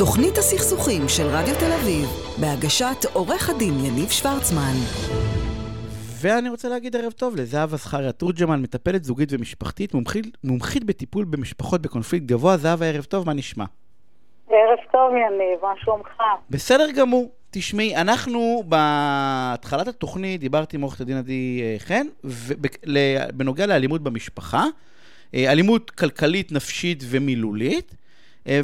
תוכנית הסכסוכים של רדיו תל אביב, בהגשת עורך הדין יניב שוורצמן. ואני רוצה להגיד ערב טוב לזהבה זכריה תורג'מן, מטפלת זוגית ומשפחתית, מומחית, מומחית בטיפול במשפחות בקונפליקט גבוה. זהבה, ערב טוב, מה נשמע? ערב טוב, יניב, מה שלומך? בסדר גמור. תשמעי, אנחנו בהתחלת התוכנית דיברתי עם עורכת הדין עדי אה, חן, בנוגע לאלימות במשפחה, אה, אלימות כלכלית, נפשית ומילולית,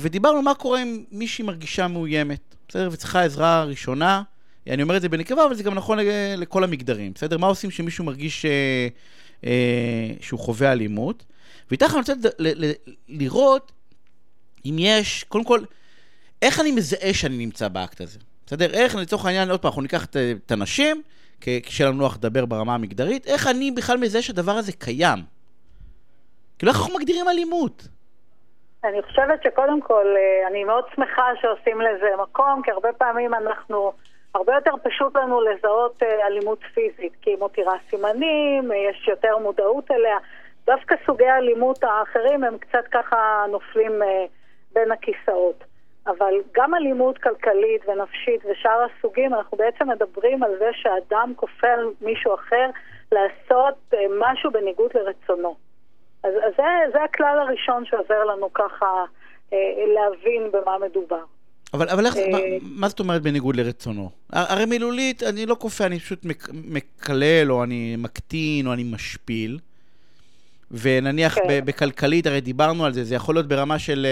ודיברנו מה קורה אם מישהי מרגישה מאוימת, בסדר? וצריכה עזרה ראשונה. אני אומר את זה בנקבה, אבל זה גם נכון לכל המגדרים, בסדר? מה עושים כשמישהו מרגיש אה, אה, שהוא חווה אלימות? ואיתך אני רוצה לראות אם יש, קודם כל, איך אני מזהה שאני נמצא באקט הזה, בסדר? איך, לצורך העניין, עוד פעם, אנחנו ניקח את, את הנשים, כשיהיה לנו נוח לדבר ברמה המגדרית, איך אני בכלל מזהה שהדבר הזה קיים? כאילו, איך אנחנו מגדירים אלימות? אני חושבת שקודם כל, אה, אני מאוד שמחה שעושים לזה מקום, כי הרבה פעמים אנחנו, הרבה יותר פשוט לנו לזהות אה, אלימות פיזית, כי היא מותירה סימנים, אה, יש יותר מודעות אליה. דווקא סוגי האלימות האחרים הם קצת ככה נופלים בין הכיסאות. אבל גם אלימות כלכלית ונפשית ושאר הסוגים, אנחנו בעצם מדברים על זה שאדם כופה על מישהו אחר לעשות משהו בניגוד לרצונו. אז, אז זה, זה הכלל הראשון שעוזר לנו ככה אה, להבין במה מדובר. אבל, אבל איך, מה, אה, מה זאת אומרת בניגוד לרצונו? הרי מילולית, אני לא כופה, אני פשוט מקלל, או אני מקטין, או אני משפיל. ונניח כן. בכלכלית, הרי דיברנו על זה, זה יכול להיות ברמה של...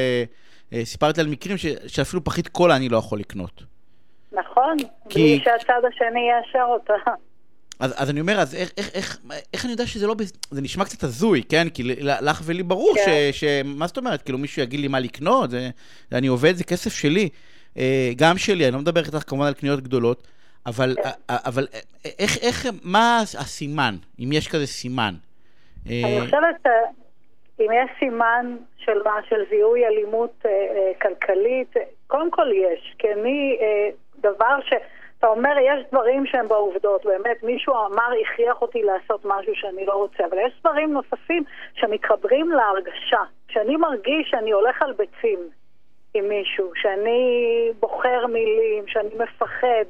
אה, סיפרתי על מקרים ש, שאפילו פחית קולה אני לא יכול לקנות. נכון, כי... בלי שהצד השני יאשר אותה. אז, אז אני אומר, אז איך, איך, איך, איך אני יודע שזה לא... זה נשמע קצת הזוי, כן? כי לך ולי ברור כן. ש, ש... מה זאת אומרת? כאילו מישהו יגיד לי מה לקנות? זה, אני עובד, זה כסף שלי. אה, גם שלי, אני לא מדבר איתך כמובן על קניות גדולות, אבל, כן. אבל איך, איך, מה הסימן, אם יש כזה סימן? אני חושבת אם יש סימן של מה, של זיהוי אלימות אה, אה, כלכלית, קודם כל יש, כי אני, אה, דבר ש... אתה אומר, יש דברים שהם בעובדות, באמת, מישהו אמר, הכריח אותי לעשות משהו שאני לא רוצה, אבל יש דברים נוספים שמתחברים להרגשה. כשאני מרגיש שאני הולך על ביצים עם מישהו, שאני בוחר מילים, שאני מפחד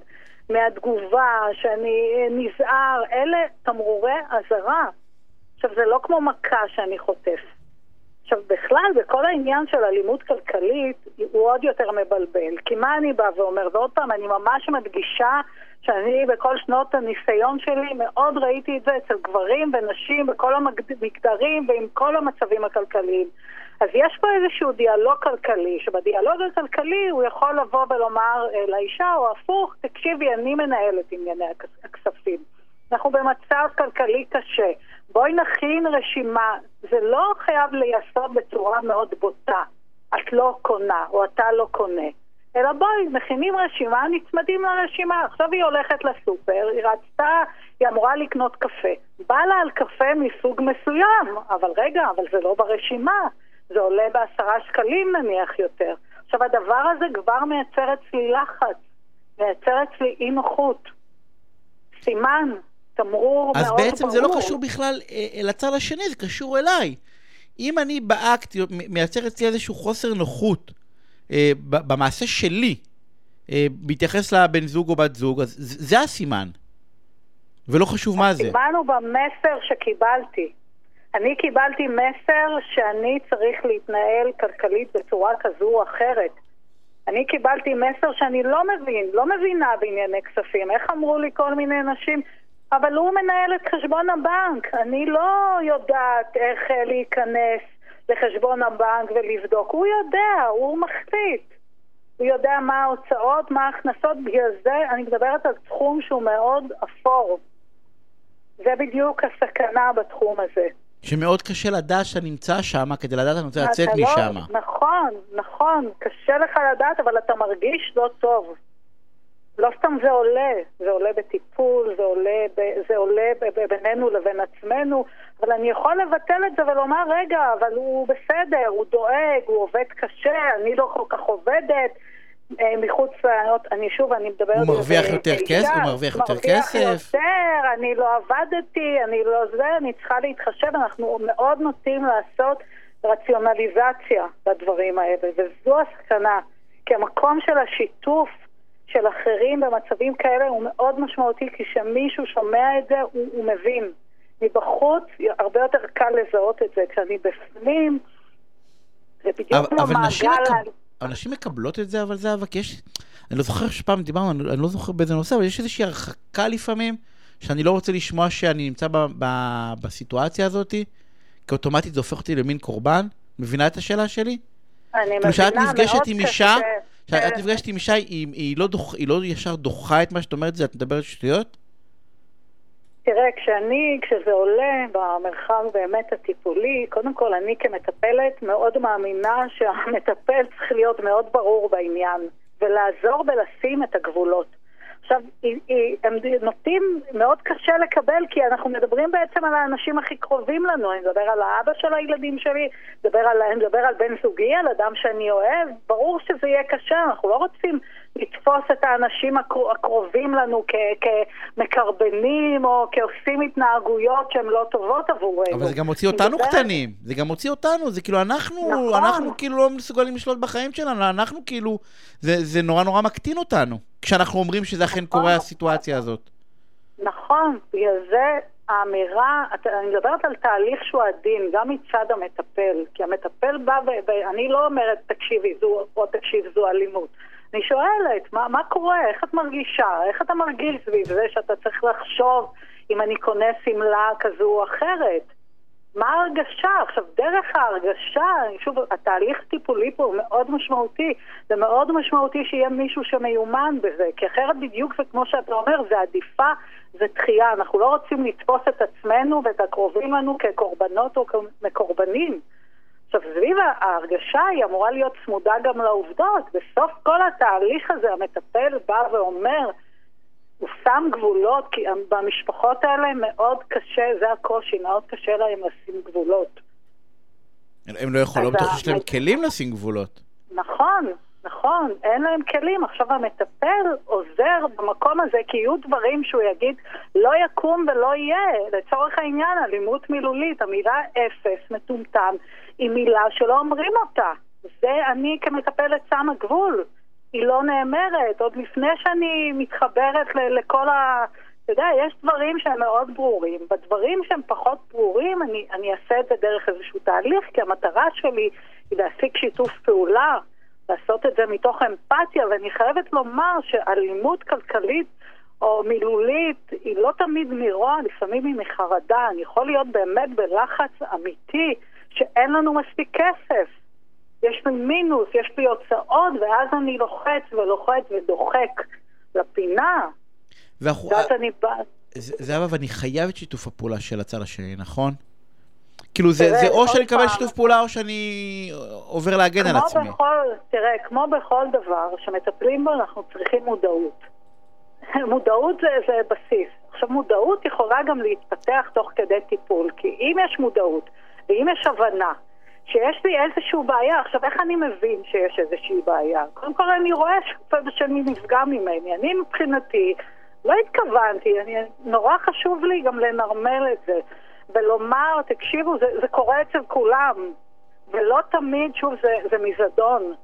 מהתגובה, שאני נזהר, אלה תמרורי אזהרה. עכשיו, זה לא כמו מכה שאני חוטף. עכשיו, בכלל, בכל העניין של אלימות כלכלית, הוא עוד יותר מבלבל. כי מה אני באה ואומר? ועוד פעם, אני ממש מדגישה שאני בכל שנות הניסיון שלי מאוד ראיתי את זה אצל גברים ונשים בכל המגדרים ועם כל המצבים הכלכליים. אז יש פה איזשהו דיאלוג כלכלי, שבדיאלוג הכלכלי הוא יכול לבוא ולומר אה, לאישה, או הפוך, תקשיבי, אני מנהלת ענייני הכספים. אנחנו במצב כלכלי קשה. בואי נכין רשימה. זה לא חייב להיעשות בצורה מאוד בוטה. את לא קונה, או אתה לא קונה. אלא בואי, מכינים רשימה, נצמדים לרשימה. עכשיו היא הולכת לסופר, היא רצתה, היא אמורה לקנות קפה. בא לה על קפה מסוג מסוים, אבל רגע, אבל זה לא ברשימה. זה עולה בעשרה שקלים נניח יותר. עכשיו, הדבר הזה כבר מייצר אצלי לחץ, מייצר אצלי אי נוחות. סימן תמרור מאוד ברור. אז בעצם זה לא קשור בכלל אה, לצד השני, זה קשור אליי. אם אני באקט מייצר אצלי איזשהו חוסר נוחות אה, במעשה שלי, אה, בהתייחס לבן זוג או בת זוג, אז זה הסימן. ולא חשוב מה זה. הסימן הוא במסר שקיבלתי. אני קיבלתי מסר שאני צריך להתנהל כלכלית בצורה כזו או אחרת. אני קיבלתי מסר שאני לא מבין, לא מבינה בענייני כספים. איך אמרו לי כל מיני נשים? אבל הוא מנהל את חשבון הבנק. אני לא יודעת איך אה, להיכנס לחשבון הבנק ולבדוק. הוא יודע, הוא מחליט. הוא יודע מה ההוצאות, מה ההכנסות, בגלל זה אני מדברת על תחום שהוא מאוד אפור. זה בדיוק הסכנה בתחום הזה. שמאוד קשה לדעת שאתה נמצא שם כדי לדעת אני רוצה לצאת לא- משם. נכון, נכון, קשה לך לדעת, אבל אתה מרגיש לא טוב. לא סתם זה עולה, זה עולה בטיפול, זה עולה, ב, זה עולה ב, ב, בינינו לבין עצמנו, אבל אני יכול לבטל את זה ולומר, רגע, אבל הוא בסדר, הוא דואג, הוא עובד קשה, אני לא כל כך עובדת. אה, מחוץ לענות, אני שוב, אני מדברת... הוא מרוויח יותר כסף? הוא מרוויח יותר כסף? מרוויח יותר, אני לא עבדתי, אני לא זה, אני צריכה להתחשב, אנחנו מאוד נוטים לעשות רציונליזציה לדברים האלה, וזו הסכנה. כי המקום של השיתוף של אחרים במצבים כאלה הוא מאוד משמעותי, כי כשמישהו שומע את זה, הוא, הוא מבין. מבחוץ הרבה יותר קל לזהות את זה. כשאני בפנים, זה בדיוק כמו מעגל... מקב... אבל נשים מקבלות את זה, אבל זה כי יש... אני לא זוכר שפעם דיברנו, אני, אני לא זוכר באיזה נושא, אבל יש איזושהי הרחקה לפעמים, שאני לא רוצה לשמוע שאני נמצא ב, ב, בסיטואציה הזאת, כי אוטומטית זה הופך אותי למין קורבן. מבינה את השאלה שלי? אני כאילו מבינה, נפגשת מאוד עם קשה. אישה, כשאת כן. נפגשת עם אישה, היא, היא, לא דוח, היא לא ישר דוחה את מה שאת אומרת, את מדברת שטויות? תראה, כשאני, כשזה עולה במרחב באמת הטיפולי, קודם כל אני כמטפלת מאוד מאמינה שהמטפל צריך להיות מאוד ברור בעניין ולעזור בלשים את הגבולות. עכשיו, הם נוטים מאוד קשה לקבל כי אנחנו מדברים בעצם על האנשים הכי קרובים לנו. אני מדבר על האבא של הילדים שלי, מדבר על, אני מדבר על בן זוגי, על אדם שאני אוהב. ברור שזה יהיה קשה, אנחנו לא רוצים לתפוס את האנשים הקר- הקרובים לנו כ- כמקרבנים או כעושים התנהגויות שהן לא טובות עבורנו. אבל זה גם מוציא אותנו קטנים, זה גם מוציא אותנו, זה כאילו אנחנו, נכון. אנחנו כאילו לא מסוגלים לשלוט בחיים שלנו, אנחנו כאילו, זה, זה נורא נורא מקטין אותנו, כשאנחנו אומרים שזה אכן קורה הסיטואציה הזאת. נכון, בגלל זה האמירה, אני מדברת על תהליך שהוא עדין, גם מצד המטפל, כי המטפל בא. ואני לא אומרת, תקשיבי, זו, או תקשיב, זו אלימות. אני שואלת, מה, מה קורה? איך את מרגישה? איך אתה מרגיש סביב זה שאתה צריך לחשוב אם אני קונה שמלה כזו או אחרת? מה ההרגשה? עכשיו, דרך ההרגשה, שוב, התהליך הטיפולי פה הוא מאוד משמעותי. זה מאוד משמעותי שיהיה מישהו שמיומן בזה, כי אחרת בדיוק זה כמו שאתה אומר, זה עדיפה, זה דחייה. אנחנו לא רוצים לתפוס את עצמנו ואת הקרובים לנו כקורבנות או כמקורבנים. עכשיו, סביב ההרגשה היא אמורה להיות צמודה גם לעובדות. בסוף כל התהליך הזה המטפל בא ואומר, הוא שם גבולות, כי במשפחות האלה מאוד קשה, זה הקושי, מאוד קשה להם לשים גבולות. הם לא יכולים, לא אז בטוח שיש להם כלים לשים גבולות. נכון, נכון, אין להם כלים. עכשיו המטפל עוזר במקום הזה, כי יהיו דברים שהוא יגיד, לא יקום ולא יהיה. לצורך העניין, אלימות מילולית, המילה אפס, מטומטם, היא מילה שלא אומרים אותה. זה אני כמטפלת שמה גבול. היא לא נאמרת. עוד לפני שאני מתחברת ל- לכל ה... אתה יודע, יש דברים שהם מאוד ברורים. בדברים שהם פחות ברורים, אני, אני אעשה את זה דרך איזשהו תהליך, כי המטרה שלי היא להשיג שיתוף פעולה, לעשות את זה מתוך אמפתיה, ואני חייבת לומר שאלימות כלכלית או מילולית היא לא תמיד מרוע, לפעמים היא מחרדה. אני יכול להיות באמת בלחץ אמיתי שאין לנו מספיק כסף. יש לי מינוס, יש לי הוצאות, ואז אני לוחץ ולוחץ ודוחק לפינה. ואנחנו- ואז אני באה... זה- זהבה, ואני חייב את שיתוף הפעולה של הצד השני, נכון? כאילו זה, תראה, זה או שאני פעם. שיתוף פעולה או שאני עובר להגן על עצמי. בכל, תראה, כמו בכל דבר שמטפלים בו, אנחנו צריכים מודעות. מודעות זה, זה בסיס. עכשיו, מודעות יכולה גם להתפתח תוך כדי טיפול, כי אם יש מודעות ואם יש הבנה שיש לי איזושהי בעיה, עכשיו, איך אני מבין שיש איזושהי בעיה? קודם כל, אני רואה שהצד השני נפגע ממני. אני מבחינתי לא התכוונתי, אני, נורא חשוב לי גם לנרמל את זה, ולומר, תקשיבו, זה, זה קורה אצל כולם, ולא תמיד, שוב, זה, זה מזדון.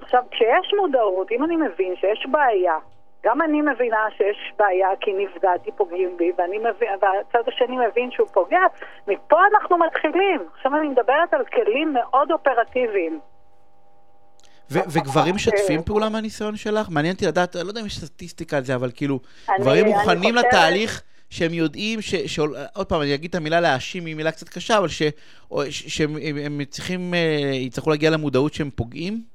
עכשיו, כשיש מודעות, אם אני מבין שיש בעיה, גם אני מבינה שיש בעיה כי נפגעתי, פוגעים בי, ואני מבין, והצד השני מבין שהוא פוגע, מפה אנחנו מתחילים. עכשיו אני מדברת על כלים מאוד אופרטיביים. ו- וגברים משתפים. פעולה מהניסיון שלך? מעניין אותי לדעת, אני לא יודע אם יש סטטיסטיקה על זה, אבל כאילו, אני- גברים מוכנים חושבת- לתהליך שהם יודעים, ש- שעול- עוד פעם, אני אגיד את המילה להאשים, היא מילה קצת קשה, אבל ש- ש- שהם הם- הם צריכים, אה, יצטרכו להגיע למודעות שהם פוגעים?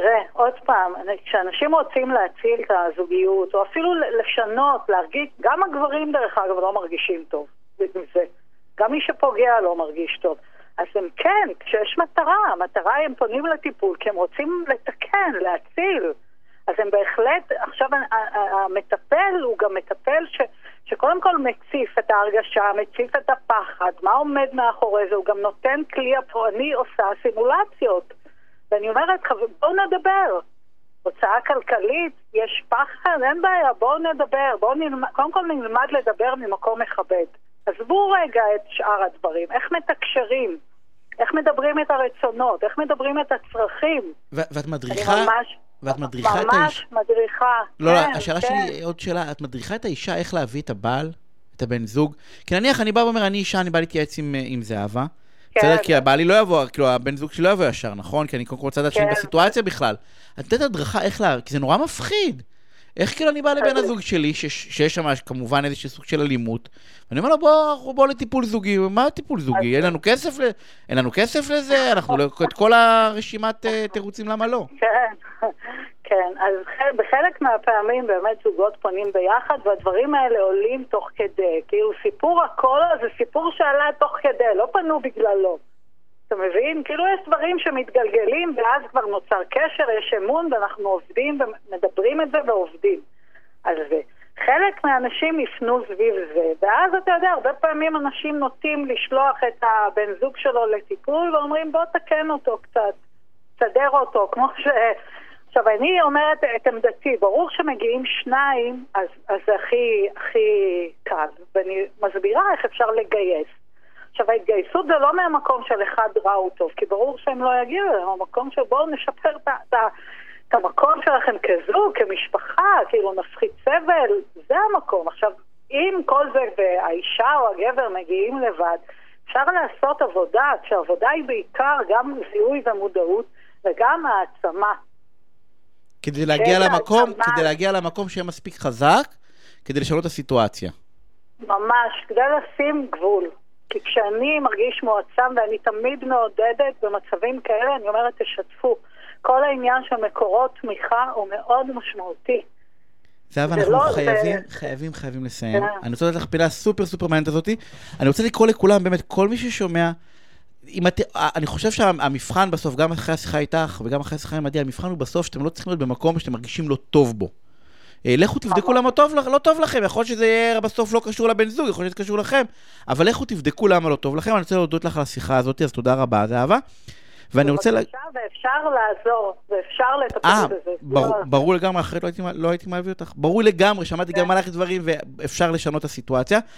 תראה, עוד פעם, כשאנשים רוצים להציל את הזוגיות, או אפילו לשנות, להרגיש, גם הגברים דרך אגב לא מרגישים טוב מזה. גם מי שפוגע לא מרגיש טוב. אז הם כן, כשיש מטרה, המטרה הם פונים לטיפול כי הם רוצים לתקן, להציל. אז הם בהחלט, עכשיו המטפל הוא גם מטפל ש, שקודם כל מציף את ההרגשה, מציף את הפחד, מה עומד מאחורי זה, הוא גם נותן כלי, אני עושה סימולציות. ואני אומרת, "חב- בואו נדבר. הוצאה כלכלית, יש פחד, אין בעיה, בואו נדבר, בואו נלמד, קודם כל נלמד לדבר ממקום מכבד. עזבו רגע את שאר הדברים, איך מתקשרים? איך מדברים את הרצונות, איך מדברים את הצרכים. ו- ואת אני מדריכה, ממש, ואת מדריכה את האישה... ממש מדריכה. לא, לא, כן, השאלה כן. שלי, עוד שאלה, את מדריכה את האישה איך להביא את הבעל, את הבן זוג? כי נניח, אני בא ואומר, אני אישה, אני בא להתייעץ עם, אה, עם זהבה. כן. בסדר? כי הבעלי לא יבוא, כאילו, הבן זוג שלי לא יבוא ישר, נכון? כי אני קודם כל רוצה לדעת שאני כן. בסיטואציה בכלל. את נותנת הדרכה איך לה... כי זה נורא מפחיד. איך כאילו אני בא לבן הזוג שלי, שיש, שיש שם כמובן איזשהו סוג של אלימות, ואני אומר לו, בוא, בוא לטיפול זוגי, מה טיפול זוגי? אין לנו כסף, ל... אין לנו כסף לזה, אנחנו לא... את כל הרשימת אה, תירוצים למה לא. כן, כן. אז בחלק מהפעמים באמת זוגות פונים ביחד, והדברים האלה עולים תוך כדי. כאילו סיפור הקולה זה סיפור שעלה תוך כדי, לא פנו בגללו. אתה מבין? כאילו יש דברים שמתגלגלים ואז כבר נוצר קשר, יש אמון ואנחנו עובדים ומדברים את זה ועובדים על זה. חלק מהאנשים יפנו סביב זה, ואז אתה יודע, הרבה פעמים אנשים נוטים לשלוח את הבן זוג שלו לטיפול ואומרים בוא תקן אותו קצת, תסדר אותו, כמו ש... עכשיו, אני אומרת את עמדתי, ברור שמגיעים שניים, אז, אז זה הכי, הכי קל, ואני מסבירה איך אפשר לגייס. עכשיו, ההתגייסות זה לא מהמקום של אחד רע הוא טוב, כי ברור שהם לא יגיעו, זה מהמקום של בואו נשפר את, ה- את, המקום שלכם כזוג, כמשפחה, כאילו נפחית סבל, זה המקום. עכשיו, אם כל זה והאישה או הגבר מגיעים לבד, אפשר לעשות עבודה, כשהעבודה היא בעיקר גם זיהוי ומודעות וגם העצמה. כדי להגיע כן, למקום, ממש. כדי להגיע למקום שיהיה מספיק חזק, כדי לשנות את הסיטואציה. ממש, כדי לשים גבול. כי כשאני מרגיש מועצם, ואני תמיד מעודדת במצבים כאלה, אני אומרת, תשתפו. כל העניין של מקורות תמיכה הוא מאוד משמעותי. זהבה, זה אנחנו לא- חייבים, זה- חייבים, חייבים לסיים. כן. אני רוצה לתת לך פינה סופר סופר מעניינת הזאתי. אני רוצה לקרוא לכולם, באמת, כל מי ששומע, את, אני חושב שהמבחן בסוף, גם אחרי השיחה איתך וגם אחרי השיחה עם עדי, המבחן הוא בסוף שאתם לא צריכים להיות במקום שאתם מרגישים לא טוב בו. אה, לכו תבדקו למה טוב, לא טוב לכם, יכול להיות שזה יהיה בסוף לא קשור לבן זוג, יכול להיות שזה קשור לכם, אבל לכו תבדקו למה לא טוב לכם, אני רוצה להודות לך על השיחה הזאת, אז תודה רבה, זהבה. ואני רוצה... לה- ואפשר לעזור, ואפשר לטפל אה, בזה. ברור, ברור לגמרי, אחרת לא הייתי, לא הייתי מעביר אותך. ברור לגמרי, שמעתי גם עלייך דברים ואפשר לשנות את הסיטואציה.